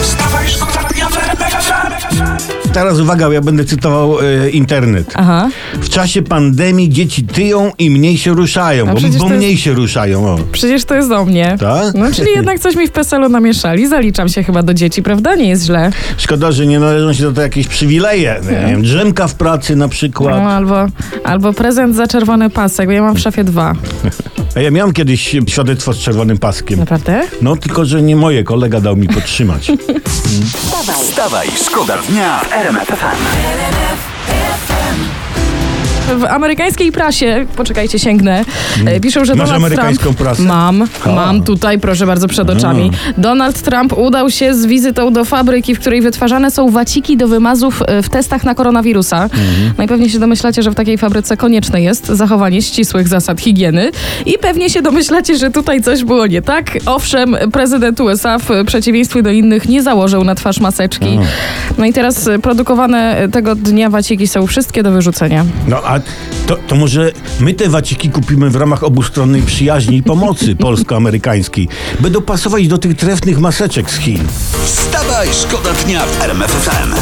FM. Wstawaj, szkoda dnia w RMF FM. Teraz uwaga, ja będę cytował e, internet. Aha. W czasie pandemii dzieci tyją i mniej się ruszają, A bo, przecież bo to jest- mniej się ruszają. O. Przecież to jest do mnie. Tak? No, czyli jednak coś mi w PESEL-u namieszali. Zaliczam się chyba do dzieci, prawda? Nie jest źle. Szkoda, że nie należą się do tego jakieś przywileje. Nie wiem, drzemka w pracy na przykład. No, albo, albo prezent za czerwony pasek, bo ja mam w szafie dwa. A ja miałem kiedyś świadectwo z czerwonym paskiem. Naprawdę? No tylko, że nie moje, kolega dał mi podtrzymać. Wstawaj, Wstawaj, szkoda dnia w RMF FM. W amerykańskiej prasie, poczekajcie, sięgnę, e, piszą, że Masz Donald amerykańską Trump... prasę? Mam, A. mam tutaj, proszę bardzo, przed oczami. Donald Trump udał się z wizytą do fabryki, w której wytwarzane są waciki do wymazów e, w testach na koronawirusa. No i pewnie się domyślacie, że w takiej fabryce konieczne jest zachowanie ścisłych zasad higieny i pewnie się domyślacie, że tutaj coś było nie tak. Owszem, prezydent USA w przeciwieństwie do innych nie założył na twarz maseczki. No i teraz e, produkowane tego dnia waciki są wszystkie do wyrzucenia. No a to, to może my te waciki kupimy w ramach obustronnej przyjaźni i pomocy polsko-amerykańskiej, by dopasować do tych trefnych maseczek z Chin. Wstawaj, szkoda dnia w RMF FM.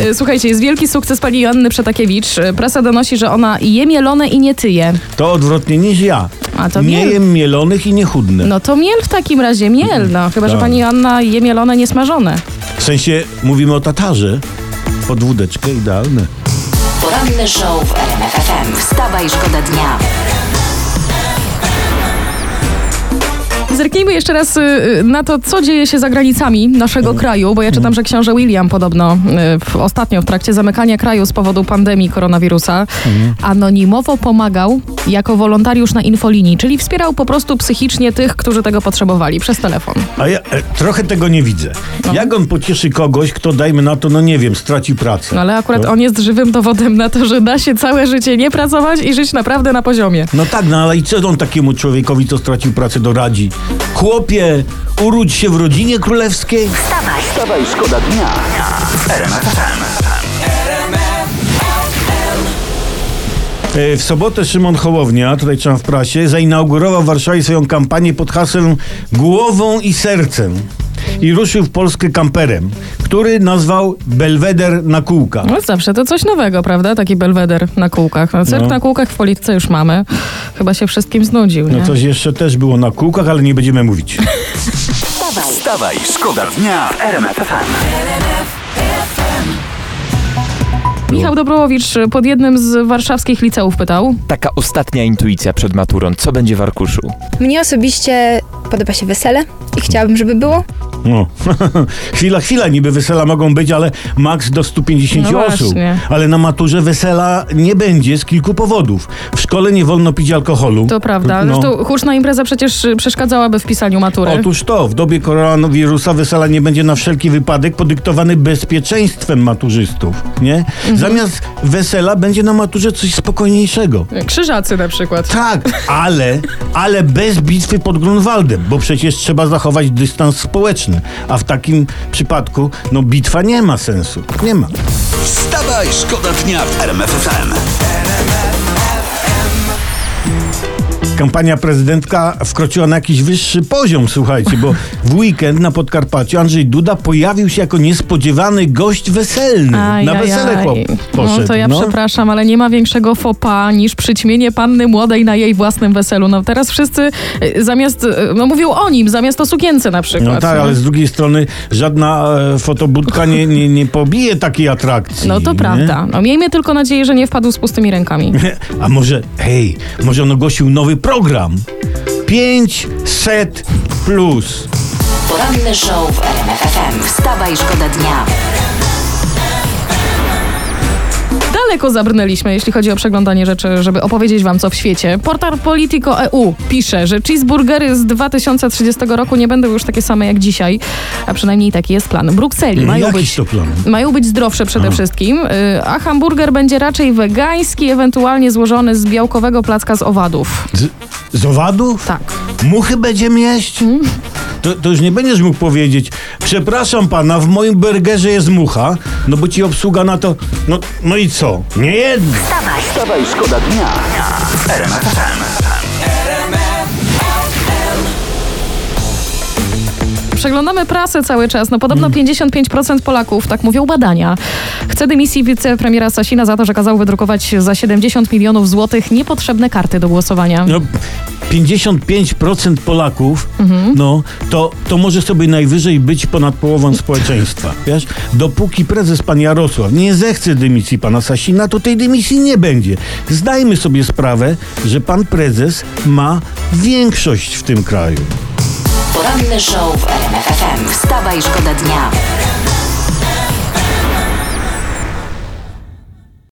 E, Słuchajcie, jest wielki sukces pani Joanny Przetakiewicz. E, Prasa donosi, że ona je mielone i nie tyje. To odwrotnie niż ja. A to nie miel. jem mielonych i nie chudnę. No to miel w takim razie, miel, no. Chyba, że Tak. pani Joanna je mielone, niesmażone. W sensie mówimy o tatarze. Pod wódeczkę idealne. poranny show w RMF FM. Wstawaj, szkoda dnia. Zerknijmy jeszcze raz y, y, na to, co dzieje się za granicami naszego kraju, bo ja czytam, że książę William podobno y, w, ostatnio w trakcie zamykania kraju z powodu pandemii koronawirusa anonimowo pomagał jako wolontariusz na infolinii, czyli wspierał po prostu psychicznie tych, którzy tego potrzebowali przez telefon. A ja e, trochę tego nie widzę. No. Jak on pocieszy kogoś, kto dajmy na to, no nie wiem, straci pracę? No ale akurat on jest żywym dowodem na to, że da się całe życie nie pracować i żyć naprawdę na poziomie. No tak, no ale i co on takiemu człowiekowi, co stracił pracę, doradzi? Chłopie, uródź się w rodzinie królewskiej? Wstawaj, Wstawaj, szkoda dnia w. E, W sobotę Szymon Hołownia, tutaj czytam w prasie, zainaugurował w Warszawie swoją kampanię pod hasłem Głową i sercem. I ruszył w Polskę kamperem, który nazwał Belweder na kółka. No zawsze to coś nowego, prawda? Taki belweder na kółkach. No, cyrk No. na kółkach w polityce już mamy. Chyba się wszystkim znudził, nie? No coś jeszcze też było na kółkach, ale nie będziemy mówić. wstawaj, Wstawaj, szkoda dnia w RMF. Michał Dobrołowicz pod jednym z warszawskich liceów pytał. Taka ostatnia intuicja przed maturą. Co będzie w arkuszu? Mnie osobiście podoba się wesele i chciałabym, żeby było. No. chwila, chwila, niby wesela mogą być, ale maks do 150 No osób. właśnie. Ale na maturze wesela nie będzie z kilku powodów. W szkole nie wolno pić alkoholu. To prawda. No. Zresztą huczna impreza przecież y, przeszkadzałaby w pisaniu matury. Otóż to, w dobie koronawirusa wesela nie będzie na wszelki wypadek podyktowany bezpieczeństwem maturzystów, nie? Mhm. Zamiast wesela będzie na maturze coś spokojniejszego. Krzyżacy na przykład. Tak, ale, ale bez bitwy pod Grunwaldem, bo przecież trzeba zachować dystans społeczny, a w takim przypadku, no bitwa nie ma sensu, nie ma. Wstawaj, szkoda dnia w RMF Kampania prezydentka wkroczyła na jakiś wyższy poziom, słuchajcie, bo w weekend na Podkarpaciu Andrzej Duda pojawił się jako niespodziewany gość weselny. Aj, na aj, wesele aj. chłop poszedł. No to ja przepraszam, ale nie ma większego fopa niż przyćmienie panny młodej na jej własnym weselu. No teraz wszyscy y, zamiast, y, no mówią o nim, zamiast o sukience na przykład. No tak, nie? ale z drugiej strony żadna e, fotobudka nie, nie, nie pobije takiej atrakcji. No to nie? prawda. No miejmy tylko nadzieję, że nie wpadł z pustymi rękami. A może, hej, może on ogłosił nowy program? 500 plus. poranny show w RMF FM. Wstawaj, szkoda dnia. Daleko zabrnęliśmy, jeśli chodzi o przeglądanie rzeczy, żeby opowiedzieć wam, co w świecie. Portal Politico EU pisze, że cheeseburgery z 2030 roku nie będą już takie same jak dzisiaj, a przynajmniej taki jest plan. Brukseli mają Jakiś być to plan. Mają być zdrowsze przede wszystkim, y, a hamburger będzie raczej wegański, ewentualnie złożony z białkowego placka z owadów. Z, z owadów? Tak. Muchy będziemy jeść? To, to już nie będziesz mógł powiedzieć, przepraszam pana, w moim burgerze jest mucha, no bo ci obsługa na to, no, no i co? Nie jedno. Wstawaj, szkoda dnia RMF. Przeglądamy prasę cały czas. No podobno 55% Polaków, tak mówią badania, chce dymisji wicepremiera Sasina za to, że kazał wydrukować za 70 milionów złotych niepotrzebne karty do głosowania. No, 55% Polaków, no, to, to może sobie najwyżej być ponad połową społeczeństwa. Wiesz? Dopóki prezes pan Jarosław nie zechce dymisji pana Sasina, to tej dymisji nie będzie. Zdajmy sobie sprawę, że pan prezes ma większość w tym kraju. Poranny show w RMF FM. Wstawaj, szkoda dnia.